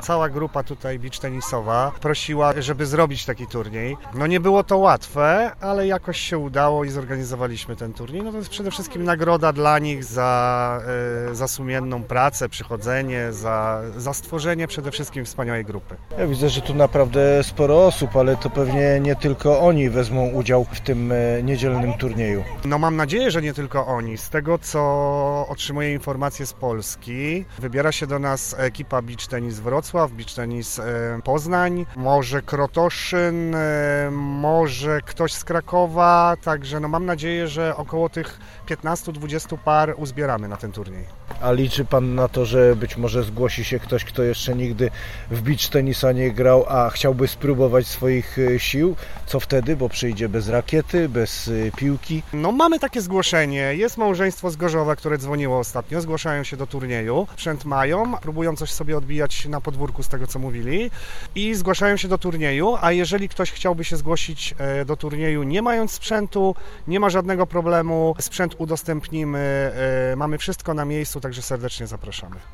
Cała grupa tutaj beach tenisowa prosiła, żeby zrobić taki turniej. No nie było to łatwe, ale jakoś się udało i zorganizowaliśmy ten turniej. No to jest przede wszystkim nagroda dla nich za, e, za sumienną pracę, przychodzenie, za, za stworzenie przede wszystkim wspaniałej grupy. Ja widzę, że tu naprawdę sporo osób, ale to pewnie nie tylko oni wezmą udział w tym e, niedzielnym turnieju. No mam nadzieję, że nie tylko oni. Z tego, co otrzymuję informacje z Polski, wybiera się do nas ekipa Beach Tennis Wrocław, Beach Tennis e, Poznań, może Krotoszyn, e, może ktoś z Krakowa, także no mam nadzieję, że około tych 15-20 par uzbieramy na ten turniej. A liczy Pan na to, że być może zgłosi się ktoś, kto jeszcze nigdy w beach tenisa nie grał, a chciałby spróbować swoich e, sił? Co wtedy? Bo przyjdzie bez rakiety, bez piłki. No mamy takie zgłoszenie. Jest małżeństwo z Gorzowa, które dzwoniło ostatnio, zgłaszają się do turnieju. Sprzęt mają, próbują coś sobie odbijać na podwórku z tego, co mówili i zgłaszają się do turnieju, a jeżeli ktoś chciałby się zgłosić e, do turnieju nie mając sprzętu, nie ma żadnego problemu, sprzęt udostępnimy, e, mamy wszystko na miejscu, także serdecznie zapraszamy.